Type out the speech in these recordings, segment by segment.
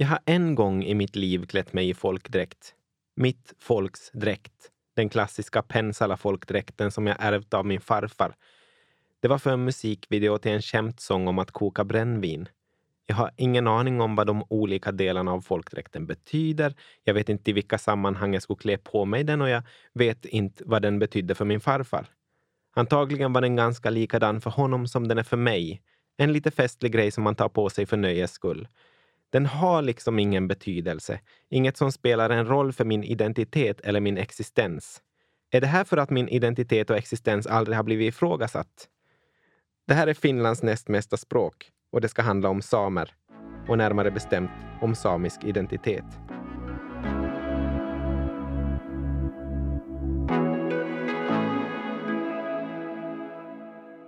Jag har en gång i mitt liv klätt mig i folkdräkt. Mitt folks dräkt. Den klassiska Pensala-folkdräkten som jag ärvt av min farfar. Det var för en musikvideo till en skämtsång om att koka brännvin. Jag har ingen aning om vad de olika delarna av folkdräkten betyder. Jag vet inte i vilka sammanhang jag skulle klä på mig den och jag vet inte vad den betydde för min farfar. Antagligen var den ganska likadan för honom som den är för mig. En lite festlig grej som man tar på sig för nöjes skull. Den har liksom ingen betydelse. Inget som spelar en roll för min identitet eller min existens. Är det här för att min identitet och existens aldrig har blivit ifrågasatt? Det här är Finlands näst mesta språk och det ska handla om samer och närmare bestämt om samisk identitet.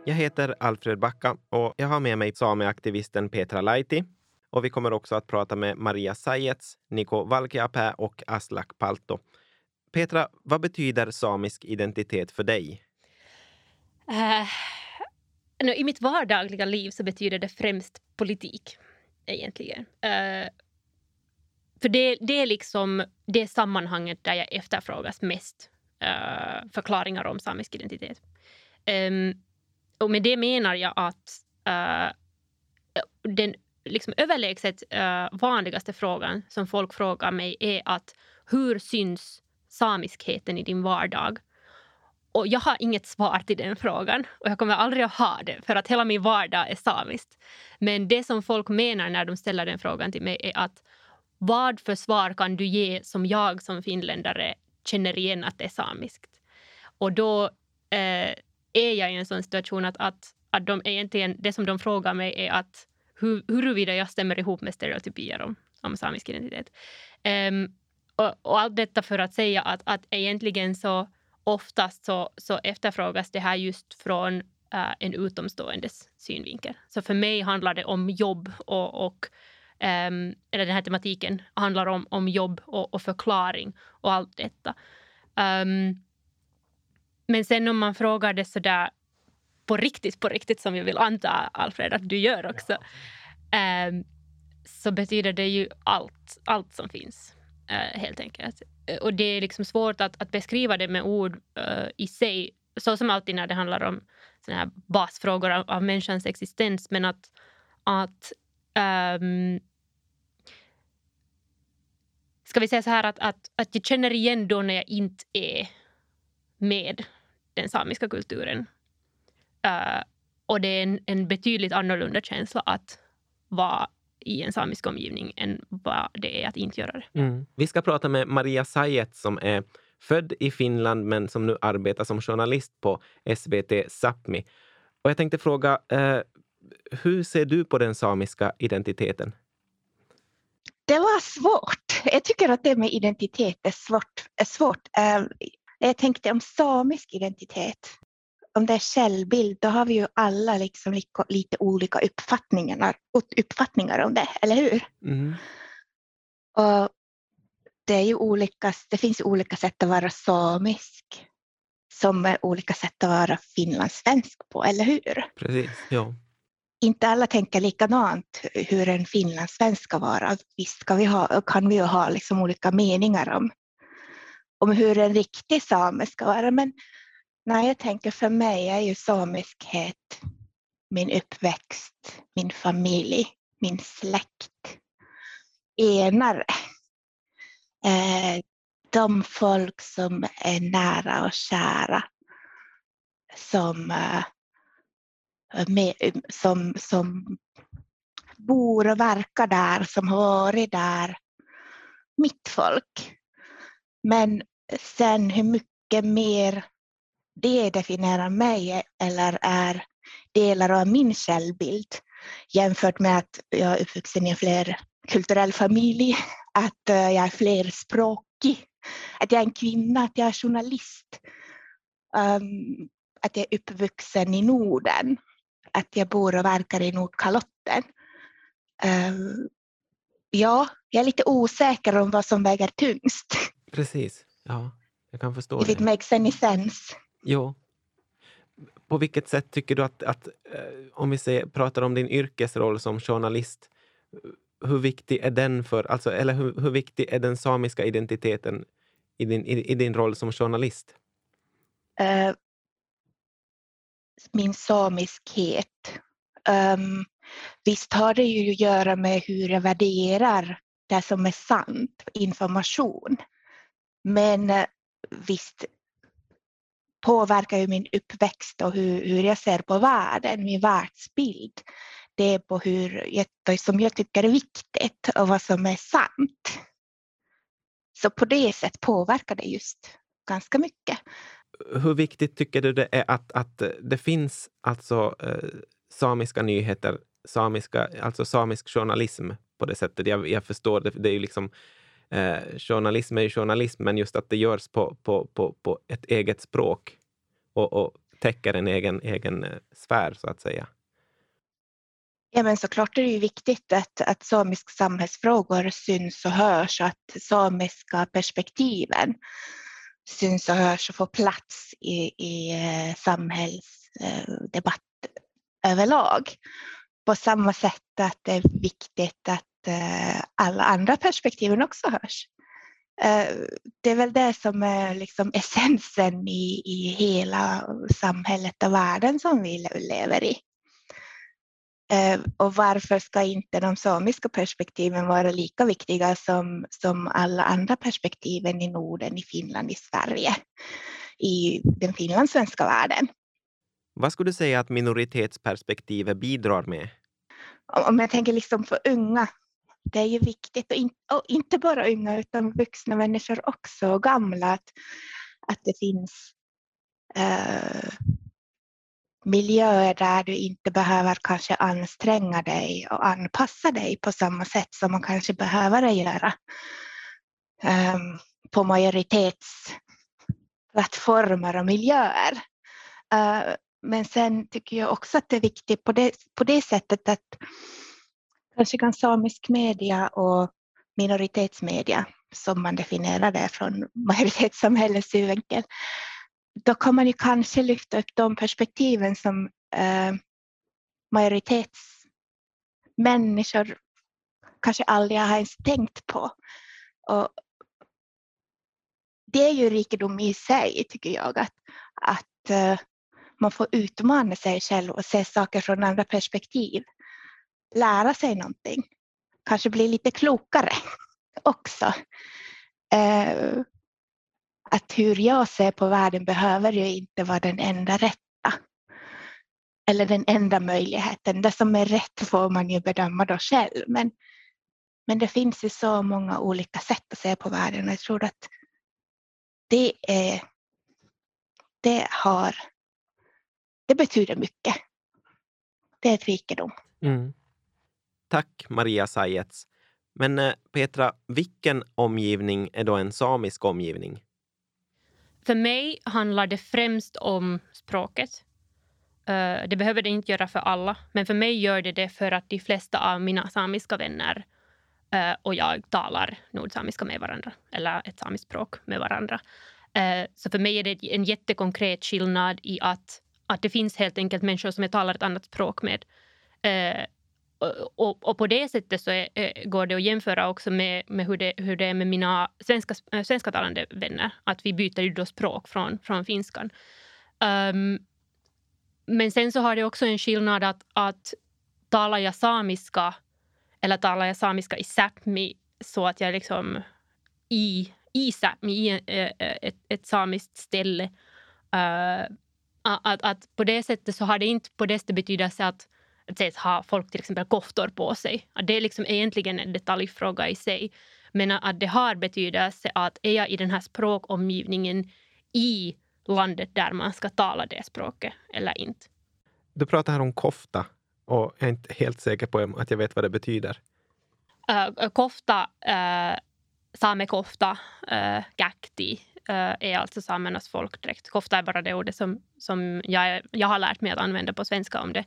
Jag heter Alfred Backa och jag har med mig sameaktivisten Petra Laiti. Och vi kommer också att prata med Maria Sajets, Niko Valkeapää och Aslak Palto. Petra, vad betyder samisk identitet för dig? Uh, I mitt vardagliga liv så betyder det främst politik, egentligen. Uh, för det, det är liksom det sammanhanget där jag efterfrågas mest uh, förklaringar om samisk identitet. Um, och med det menar jag att uh, den liksom överlägset uh, vanligaste frågan som folk frågar mig är att hur syns samiskheten i din vardag? Och jag har inget svar till den frågan och jag kommer aldrig att ha det för att hela min vardag är samiskt. Men det som folk menar när de ställer den frågan till mig är att vad för svar kan du ge som jag som finländare känner igen att det är samiskt? Och då eh, är jag i en sån situation att, att, att de egentligen, det som de frågar mig är att hur, huruvida jag stämmer ihop med stereotypier om, om samisk identitet. Um, och, och, allt detta för att säga att, att egentligen så oftast så, så efterfrågas det här just från uh, en utomståendes synvinkel. Så för mig handlar det om jobb och, och um, eller den här tematiken handlar om, om jobb och, och förklaring och allt detta. Um, men sen om man frågar det så där på riktigt, på riktigt som jag vill anta, Alfred, att du gör också, ja. um, så betyder det ju allt, allt som finns, uh, helt enkelt. Och det är liksom svårt att, att beskriva det med ord uh, i sig, så som alltid när det handlar om såna här basfrågor av, av människans existens, men att, att um, ska vi säga så här att, att, att jag känner igen då när jag inte är med den samiska kulturen. Uh, och det är en, en betydligt annorlunda känsla att vara i en samisk omgivning än vad det är att inte göra det. Mm. Vi ska prata med Maria Sajet som är född i Finland men som nu arbetar som journalist på SVT Sápmi. Och jag tänkte fråga, eh, hur ser du på den samiska identiteten? Det var svårt. Jag tycker att det med identitet är svårt. Är svårt. Eh, jag tänkte om samisk identitet, om det är självbild, då har vi ju alla liksom lite olika uppfattningar, uppfattningar om det, eller hur? Mm. Och det, är ju olika, det finns olika sätt att vara samisk som är olika sätt att vara finlandssvensk på, eller hur? Precis, ja. Inte alla tänker likadant hur en finlandssvensk ska vara. Visst kan vi ha, kan vi ju ha liksom olika meningar om om hur en riktig same ska vara. Men Nej, jag tänker för mig är ju samiskhet min uppväxt, min familj, min släkt, enare. Eh, de folk som är nära och kära som, eh, som, som bor och verkar där, som har varit där. Mitt folk. Men sen hur mycket mer det definierar mig eller är delar av min självbild jämfört med att jag är uppvuxen i en flerkulturell familj, att jag är flerspråkig, att jag är en kvinna, att jag är journalist, um, att jag är uppvuxen i Norden, att jag bor och verkar i Nordkalotten. Um, ja, jag är lite osäker om vad som väger tyngst. Precis. Ja, jag kan förstå If det. it makes any sense. Jo. På vilket sätt tycker du att, att eh, om vi säger, pratar om din yrkesroll som journalist, hur viktig är den för, alltså, eller hur, hur viktig är den samiska identiteten i din, i, i din roll som journalist? Uh, min samiskhet. Um, visst har det ju att göra med hur jag värderar det som är sant, information. Men uh, visst påverkar ju min uppväxt och hur, hur jag ser på världen, min världsbild. Det är på hur jag, som jag tycker är viktigt och vad som är sant. Så på det sättet påverkar det just ganska mycket. Hur viktigt tycker du det är att, att det finns alltså eh, samiska nyheter, samiska, alltså samisk journalism på det sättet? Jag, jag förstår, det, det är ju liksom eh, journalism är ju journalism, men just att det görs på, på, på, på ett eget språk och, och täcker en egen, egen eh, sfär, så att säga. Ja, men såklart är det ju viktigt att, att samiska samhällsfrågor syns och hörs, och att samiska perspektiven syns och hörs och får plats i, i eh, samhällsdebatt eh, överlag. På samma sätt att det är viktigt att alla andra perspektiven också hörs. Eh, det är väl det som är liksom essensen i, i hela samhället och världen som vi lever i. Eh, och varför ska inte de samiska perspektiven vara lika viktiga som, som alla andra perspektiven i Norden, i Finland, i Sverige, i den finlandssvenska världen? Vad skulle du säga att minoritetsperspektivet bidrar med? Om jag tänker liksom för unga det är ju viktigt, och, in, och inte bara unga utan vuxna människor också, och gamla, att, att det finns eh, miljöer där du inte behöver kanske anstränga dig och anpassa dig på samma sätt som man kanske behöver göra eh, på majoritetsplattformar och miljöer. Eh, men sen tycker jag också att det är viktigt på det, på det sättet att kanske kan samisk media och minoritetsmedia, som man definierar det från majoritetssamhällets synvinkel, då kan man ju kanske lyfta upp de perspektiven som eh, majoritetsmänniskor kanske aldrig har ens tänkt på. Och det är ju rikedom i sig, tycker jag, att, att eh, man får utmana sig själv och se saker från andra perspektiv lära sig någonting. Kanske bli lite klokare också. Eh, att hur jag ser på världen behöver ju inte vara den enda rätta. Eller den enda möjligheten. Det som är rätt får man ju bedöma då själv. Men, men det finns ju så många olika sätt att se på världen och jag tror att det är det har det betyder mycket. Det är ett rikedom. Mm. Tack Maria Sajets. Men eh, Petra, vilken omgivning är då en samisk omgivning? För mig handlar det främst om språket. Eh, det behöver det inte göra för alla, men för mig gör det det för att de flesta av mina samiska vänner eh, och jag talar nordsamiska med varandra, eller ett samiskt språk med varandra. Så för mig är det en jättekonkret skillnad i att, att det finns helt enkelt människor som jag talar ett annat språk med och, och, på det sättet så är, eh, går det att jämföra också med, med hur, det, hur det är med mina svenska, eh, äh, svenskatalande vänner. Att vi byter ju då språk från, från finskan. Um, men sen så har det också en skillnad att, att talar jag samiska eller talar jag samiska i Sápmi så att jag liksom i, i Sápmi, i eh, ett, ett samiskt ställe. Uh, att, att på det sättet så har det inte på det sättet betydelse att att ha folk till exempel koftor på sig. Att det är liksom egentligen en detaljfråga i sig. Men att det har betydelse att är jag i den här språkomgivningen i landet där man ska tala det språket eller inte. Du pratar här om kofta och jag är inte helt säker på att jag vet vad det betyder. Uh, kofta, uh, samekofta, uh, gakti uh, är alltså samernas folkdräkt. Kofta är bara det ordet som, som jag, jag har lärt mig att använda på svenska om det.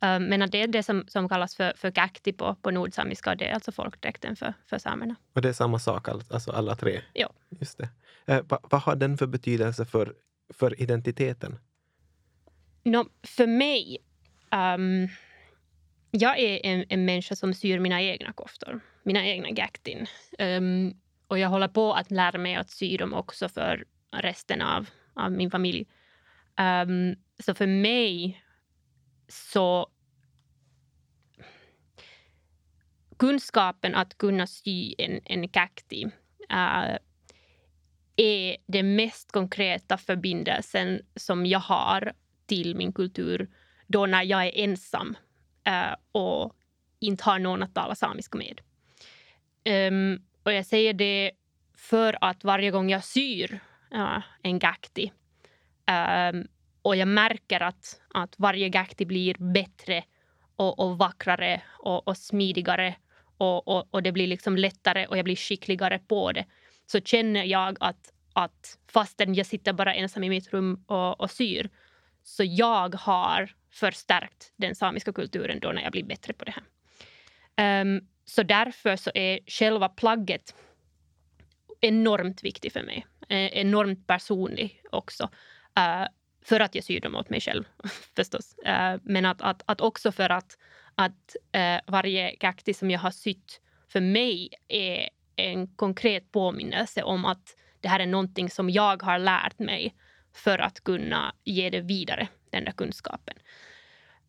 Ehm, men det är det som, som kallas för, för kakti på, på nordsamiska och det är alltså folkdräkten för, för samerna. Och det är samma sak, alltså alla tre? Ja. Just det. Eh, vad, vad har den för betydelse för, för identiteten? No, för mig um, jag är en, en människa som syr mina egna koftor, mina egna gaktin. Um, och jag håller på att lära mig att sy dem också för resten av, av min familj. Um, så för mig så... Kunskapen att kunna sy en, en kakti äh, är den mest konkreta förbindelsen som jag har till min kultur då när jag är ensam äh, och inte har någon att tala samiska med. Um, och jag säger det för att varje gång jag syr äh, en kakti um, och jag märker att, att varje gakti blir bättre och, och vackrare och, och smidigare och, och, och, det blir liksom lättare och jag blir skickligare på det så känner jag att, att fastän jag sitter bara ensam i mitt rum och, och syr så jag har förstärkt den samiska kulturen då när jag blir bättre på det här. Um, så därför så är själva plagget enormt viktigt för mig. Eh, enormt personlig också. Uh, för att jag syr dem åt mig själv förstås. Uh, men att, att, att också för att, att uh, varje kakti som jag har sytt för mig är en konkret påminnelse om att det här är någonting som jag har lärt mig för att kunna ge det vidare, den där kunskapen.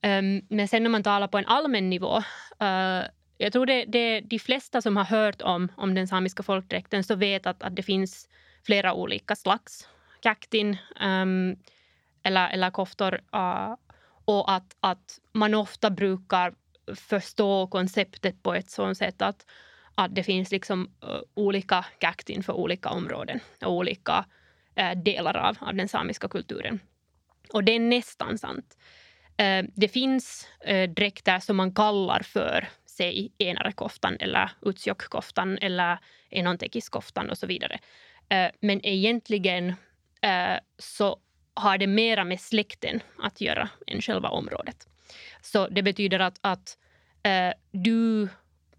Um, men sen när man talar på en allmän nivå uh, jag tror det, det de flesta som har hört om, om den samiska folkdräkten så vet att, att det finns flera olika slags kaktin um, eller, eller koftor uh, och att, att man ofta brukar förstå konceptet på ett sådant sätt att, att det finns liksom uh, olika kaktin för olika områden och olika uh, delar av, av den samiska kulturen. Och det är nästan sant. Uh, det finns uh, dräkter som man kallar för sig enarekoftan eller utsjokkoftan eller enontekiskoftan och så vidare. Uh, men egentligen uh, så har det mera med släkten att göra än själva området. Så det betyder att, att uh, du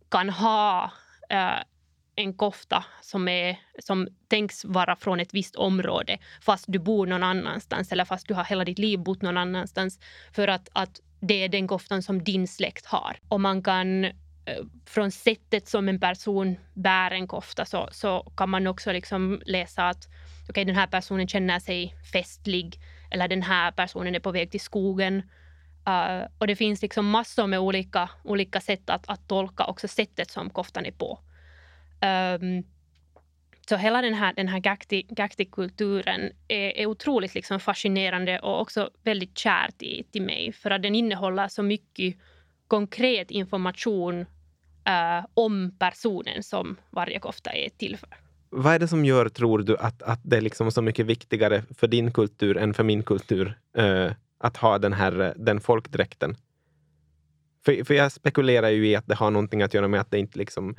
kan ha uh, en kofta som, är, som tänks vara från ett visst område fast du bor någon annanstans eller fast du har hela ditt liv bott någon annanstans för att, att det är den koftan som din släkt har. Och man kan eh, från sättet som en person bär en kofta så, så kan man också liksom läsa att okay, den här personen känner sig festlig eller den här personen är på väg till skogen. Uh, och det finns liksom massor med olika, olika sätt att, att tolka också sättet som koftan är på. Um, så hela den här, den här Gakti-kulturen är, är otroligt liksom fascinerande och också väldigt kär till, till mig för att den innehåller så mycket konkret information uh, om personen som varje kofta är till för. Vad är det som gör, tror du, att, att det är liksom så mycket viktigare för din kultur än för min kultur uh, att ha den här den folkdräkten? För, för jag spekulerar ju i att det har någonting att göra med att det inte liksom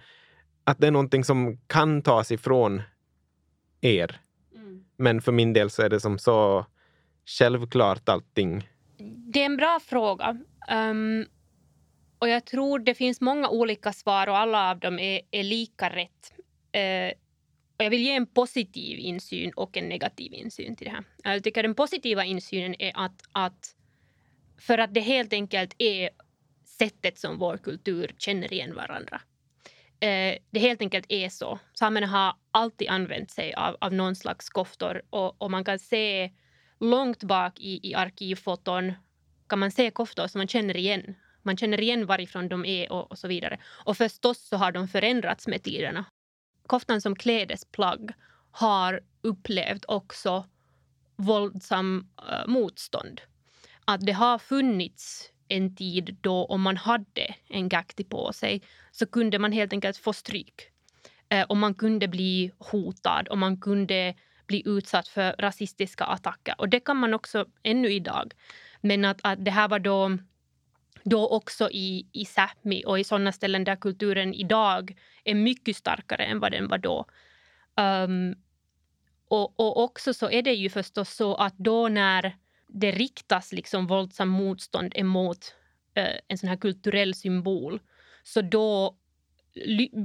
att det är någonting som kan tas ifrån er. Mm. Men för min del så är det som så självklart allting. Det är en bra fråga. Um, och jag tror det finns många olika svar och alla av dem är, är lika rätt. Uh, och jag vill ge en positiv insyn och en negativ insyn till det här. Jag tycker den positiva insynen är att, att för att det helt enkelt är sättet som vår kultur känner igen varandra. Eh, det helt enkelt är så. Samerna har alltid använt sig av, av någon slags koftor och, och man kan se långt bak i, i arkivfoton kan man se koftor som man känner igen. Man känner igen varifrån de är och, och så vidare. Och förstås så har de förändrats med tiderna koftan som klädesplagg har upplevt också våldsam uh, motstånd. Att det har funnits en tid då om man hade en gakti på sig så kunde man helt enkelt få stryk. Uh, och man kunde bli hotad och man kunde bli utsatt för rasistiska attacker. Och det kan man också ännu idag. Men att, att det här var då då också i, i Sápmi och i sådana ställen där kulturen idag är mycket starkare än vad den var då. Um, och, och också så är det ju förstås så att då när det riktas liksom våldsam motstånd emot uh, en sån här kulturell symbol så då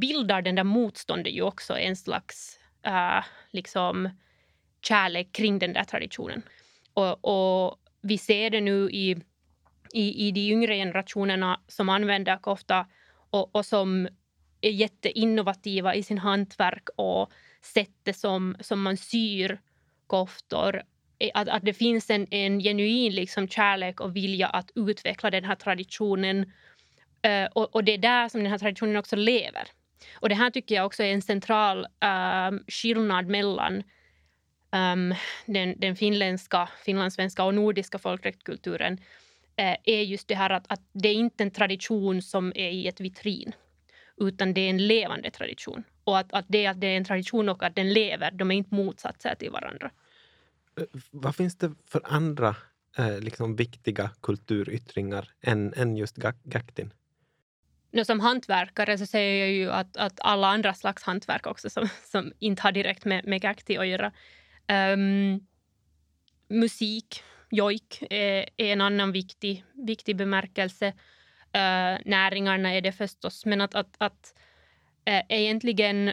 bildar den där motståndet ju också en slags uh, liksom kärlek kring den där traditionen. Och, och vi ser det nu i i, i de yngre generationerna som använder kofta och, och som är jätteinnovativa i sin hantverk och sättet som, som man syr koftor. Att, att det finns en, en genuin liksom kärlek och vilja att utveckla den här traditionen. Uh, och, och, det är där som den här traditionen också lever. Och det här tycker jag också är en central uh, skillnad mellan um, den, den finländska, finlandssvenska och nordiska folkdräktkulturen är just det här att, att det är inte en tradition som är i ett vitrin utan det är en levande tradition. Och att, att, det, att det är en tradition och att den lever, de är inte motsatser till varandra. Eh, vad finns det för andra eh, liksom viktiga kulturyttringar än, än just gaktin? No, som hantverkare så säger jag ju att, att alla andra slags hantverk också som, som inte har direkt med, med gakti att göra. Um, musik, jojk, är, är, en annan viktig, viktig bemärkelse. Uh, näringarna är det förstås, men att, att, att uh, egentligen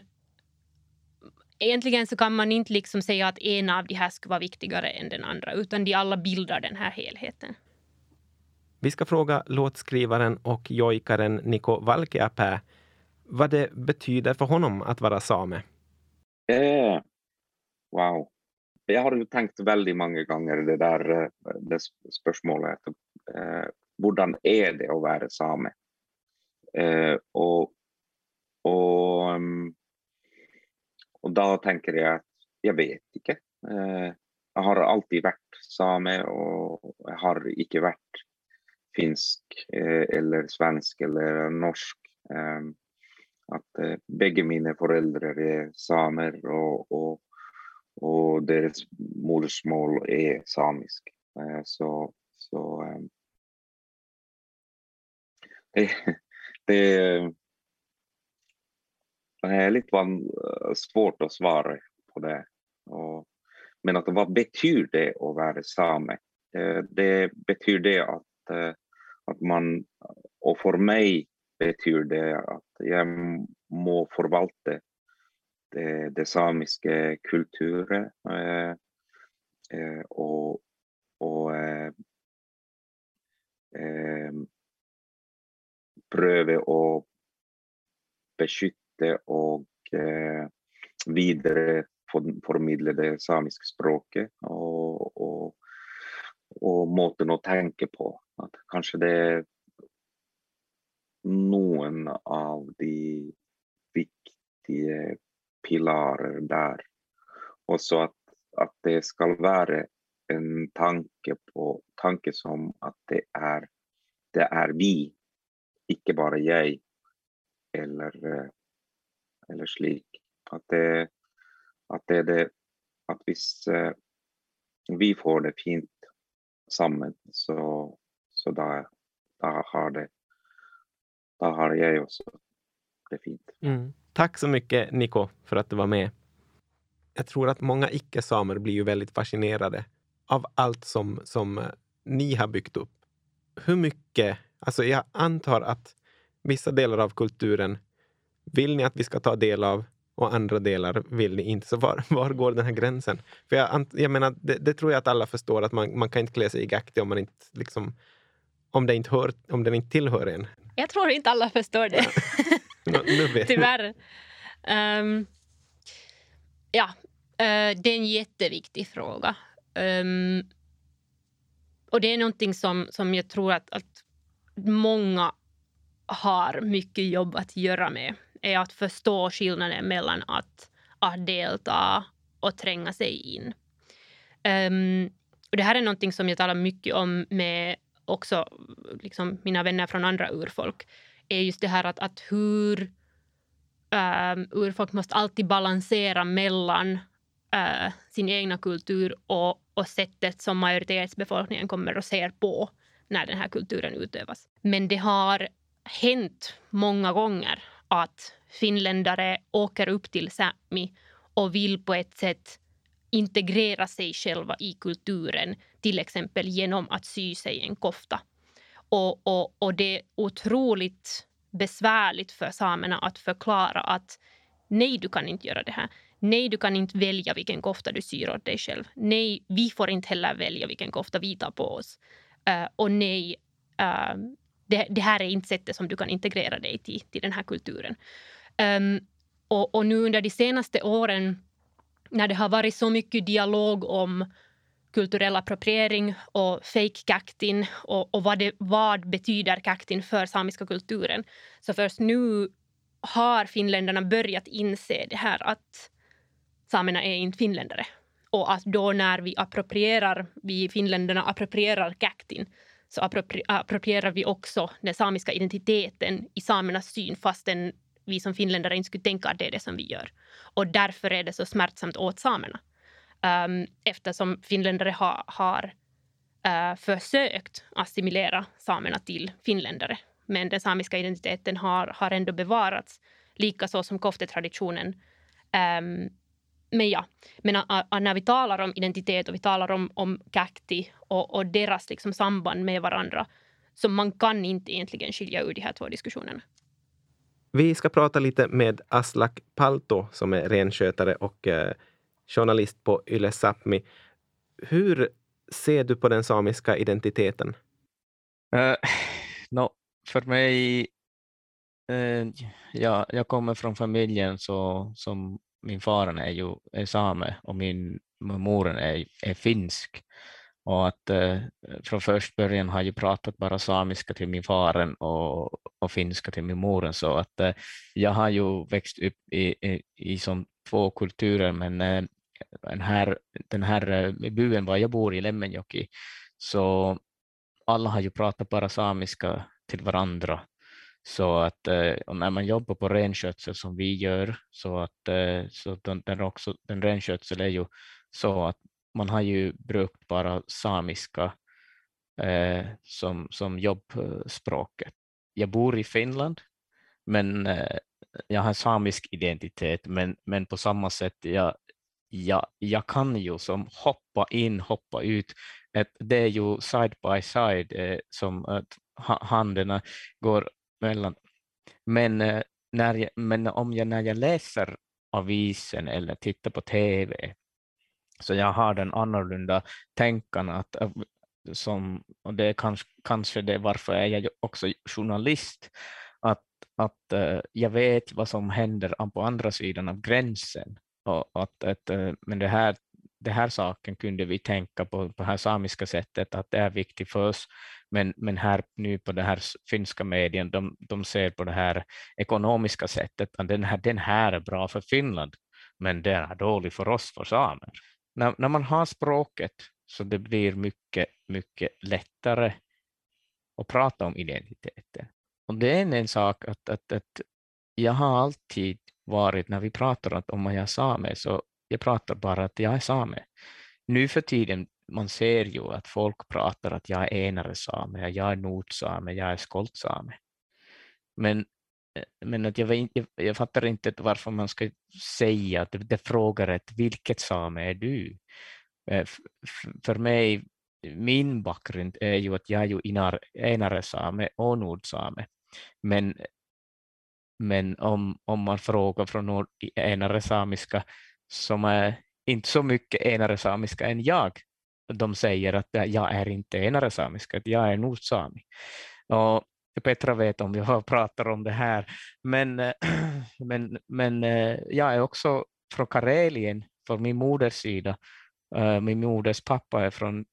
Egentligen så kan man inte liksom säga att en av de här skulle vara viktigare än den andra, utan de alla bildar den här helheten. Vi ska fråga låtskrivaren och jojkaren Niko Valkeapää vad det betyder för honom att vara same. Eh, wow. Jag har ju tänkt väldigt många gånger det där eh, det spörsmålet. Eh, hurdan är det att vara same? Eh, och, och, mm, och då tänker jag att jag vet inte. Eh, jag har alltid varit same och jag har inte varit finsk eh, eller svensk eller norsk. Ehm, att eh, bägge mina föräldrar är samer och, och, och deras modersmål är samisk. Eh, så, så ehm, det, det, det är lite eh, svårt att svara på det. Och, men att vad betyder det att vara same? Eh, det betyder det att att man, och för mig betyder det att jag må förvalta det, det samiska kulturen eh, eh, och, och eh, eh, pröva att beskytta och eh, det samiska språket och, och, och måten att tänka på. Att kanske det är någon av de viktiga pilarer där. Och så att, att det ska vara en tanke, på, tanke som att det är, det är vi, icke bara jag eller, eh, eller slik. Att det, att det är det, att hvis eh, vi får det fint samman så så då, då har, det, då har jag också det fint. Mm. Tack så mycket Niko för att du var med. Jag tror att många icke-samer blir ju väldigt fascinerade av allt som, som eh, ni har byggt upp. Hur mycket, alltså jag antar att vissa delar av kulturen vill ni att vi ska ta del av och andra delar vill ni inte. Så var, var går den här gränsen? För jag, jag menar, det, det, tror jag att alla förstår, att man, man kan inte klä sig i gakti om man inte liksom om, det inte hör, om den inte tillhör en. Jag tror inte alla förstår det. vet Tyvärr. Um, ja, uh, det är en jätteviktig fråga. Um, och det är någonting som, som jag tror att, att många har mycket jobb att göra med. är att förstå skillnaden mellan att, att delta och tränga sig in. Um, och det här är någonting som jag talar mycket om med också liksom mina vänner från andra urfolk är just det här att, att hur ähm, um, urfolk måste alltid balansera mellan uh, sin egna kultur och, och sättet som majoritetsbefolkningen kommer och ser på när den här kulturen utövas. Men det har hänt många gånger att finländare åker upp till Sápmi och vill på ett sätt integrera sig själva i kulturen, till exempel genom att sy sig en kofta. Och, och, och det är otroligt besvärligt för samerna att förklara att nej, du kan inte göra det här. Nej, du kan inte välja vilken kofta du syr åt dig själv. Nej, vi får inte heller välja vilken kofta vi tar på oss. Uh, och nej, uh, det, det, här är inte sättet som du kan integrera dig till, till den här kulturen. Um, och, och, nu under de senaste åren när det har varit så mycket dialog om kulturell appropriering och fake kaktin och, och vad, det, vad betyder kaktin för samiska kulturen. Så först nu har finländarna börjat inse det här att samerna är inte finländare. Och att då när vi approprierar, vi finländarna approprierar kaktin så approprierar vi också den samiska identiteten i samernas syn fastän vi som finländare inte skulle tänka att det är det som vi gör. Och därför är det så smärtsamt åt samerna. Um, eftersom finländare ha, har uh, försökt assimilera samerna till finländare. Men den samiska identiteten har, har ändå bevarats, likaså som koftetraditionen. Um, men ja, men a, a, när vi talar om identitet och vi talar om, om kakti och, och deras liksom samband med varandra så man kan inte egentligen skilja ur de här två diskussionerna. Vi ska prata lite med Aslak Palto som är renskötare och eh, journalist på Yle Sápmi. Hur ser du på den samiska identiteten? Uh, no, för mig, uh, ja, jag kommer från familjen så, som min far är ju är same och min mor är, är finsk. Och att eh, från först början har jag pratat bara samiska till min faren och, och finska till min mor. Så att eh, jag har ju växt upp i, i, i som två kulturer, men eh, den här, den här eh, byn var jag bor i, Lemmenjoki, så alla har ju pratat bara samiska till varandra. Så att eh, när man jobbar på renskötsel som vi gör, så att eh, så den, den, också, den renskötsel är ju så att man har ju brukt bara samiska eh, som, som jobbspråket. Jag bor i Finland, men eh, jag har samisk identitet, men, men på samma sätt jag, jag, jag kan ju som hoppa in, hoppa ut. Ett, det är ju side by side eh, som att händerna går mellan. Men, eh, när jag, men om jag, när jag läser avisen eller tittar på TV så jag har den annorlunda tänkan att eh, som, och det är kanske, kanske det varför är jag också journalist, att, att eh, jag vet vad som händer på andra sidan av gränsen. Och att, att, men det här, det här saken kunde vi tänka på på det här samiska sättet, att det är viktigt för oss. Men, men här nu på det här finska medien, de, de ser på det här ekonomiska sättet, att den här, den här är bra för Finland, men den är dålig för oss, för samer när, när man har språket så det blir mycket, mycket lättare att prata om identiteten. Och det är en sak att, att, att jag har alltid varit, när vi pratar om att är same, så jag pratar bara att jag är same. Nu för tiden man ser ju att folk pratar att jag är enare same, jag är nordsame, jag är skoltsame. Men men att jag, jag, jag fattar inte varför man ska säga att det, det frågar ett vilket same är du? Eh, för mig, min bakgrund är ju att jag är ju inar, enare same och nordsame. Men, men om, om man frågar från e-, enare samiska som är inte så mycket enare samiska än jag, de säger att jag är inte enare samiska, att jag är nordsami. Och Petra vet om jag pratar om det här. Men, men, men eh, jag är också från Karelien, från min moders sida. Eh, min moders pappa är från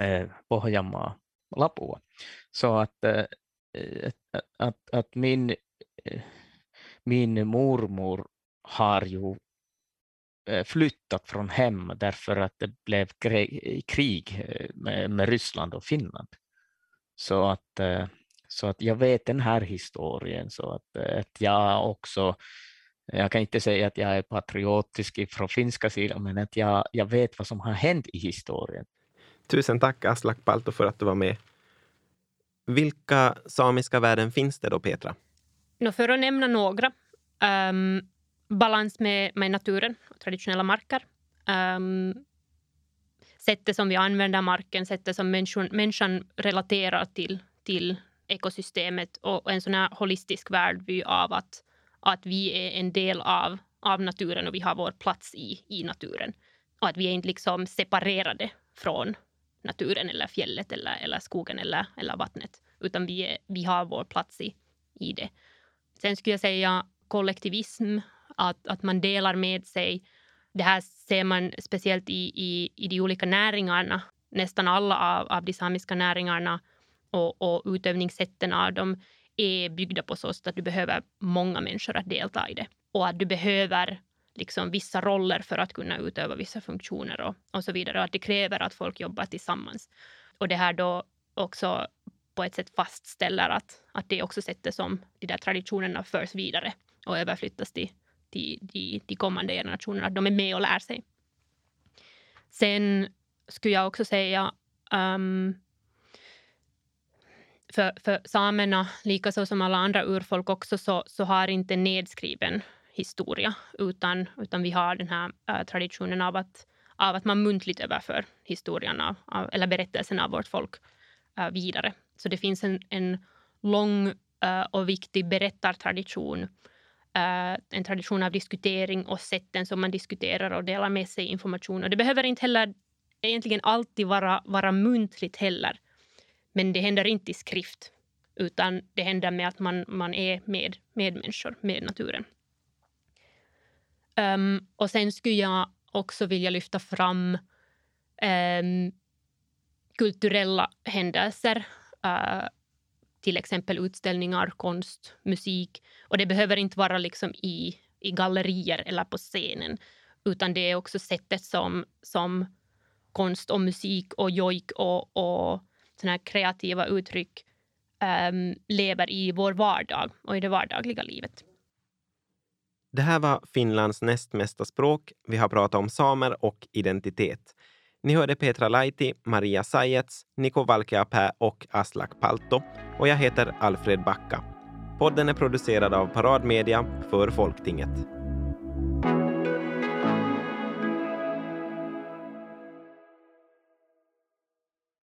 eh, Pohjanmaa, Lapua. Så att, att, att min, min mormor har ju eh, flyttat från hem därför att det blev krig eh, med, med Ryssland och Finland. Så att eh, så att jag vet den här historien så att, att jag också jag kan inte säga att jag är patriotisk från finska sidan, men att jag, jag vet vad som har hänt i historien. Tusen tack Aslak Palto för att du var med. Vilka samiska värden finns det då, Petra? No, för att nämna några. Um, balans med, med naturen och traditionella marker. Um, sättet som vi använder marken, sättet som människan, människan relaterar till, till ekosystemet och en sån här holistisk världvy av att, att vi är en del av, av naturen och vi har vår plats i, i naturen. Och att vi är inte liksom separerade från naturen eller fjället eller, eller skogen eller, eller vattnet. utan vi, är, vi har vår plats i, i det. Sen skulle jag säga kollektivism, att, att man delar med sig. Det här ser man speciellt i, i, i de olika näringarna. Nästan alla av, av de samiska näringarna och, och utövningssätten av dem är byggda på så sätt att du behöver många människor att delta i det. Och att du behöver liksom vissa roller för att kunna utöva vissa funktioner och, och så vidare. Och att det kräver att folk jobbar tillsammans. Och det här då också på ett sätt fastställer att, att det är också sättet som de där traditionerna förs vidare och överflyttas till, till, till, till kommande generationer, att de är med och lär sig. Sen skulle jag också säga um, för, för samerna, likaså som alla andra urfolk också, så, så har inte nedskriven historia, utan, utan vi har den här äh, traditionen av att, av att man muntligt överför historien av, av, eller berättelsen av vårt folk äh, vidare. Så det finns en, en lång uh, och viktig berättartradition eh, en tradition av diskutering och sätten som man diskuterar och delar med sig information. Och det behöver inte heller egentligen alltid vara, vara muntligt heller. Men det händer inte i skrift, utan det händer med att man, man är med, med människor, med naturen. Um, och sen skulle jag också vilja lyfta fram um, kulturella händelser. Uh, till exempel utställningar, konst, musik. Och det behöver inte vara liksom i, i gallerier eller på scenen, utan det är också sättet som, som konst och musik och jojk och, och såna här kreativa uttryck um, lever i vår vardag och i det vardagliga livet. Det här var Finlands näst mesta språk. Vi har pratat om samer och identitet. Ni hörde Petra Laiti, Maria Sajets, Niko Valkeapää och Aslak Palto. Och jag heter Alfred Backa. Podden är producerad av Paradmedia för Folktinget.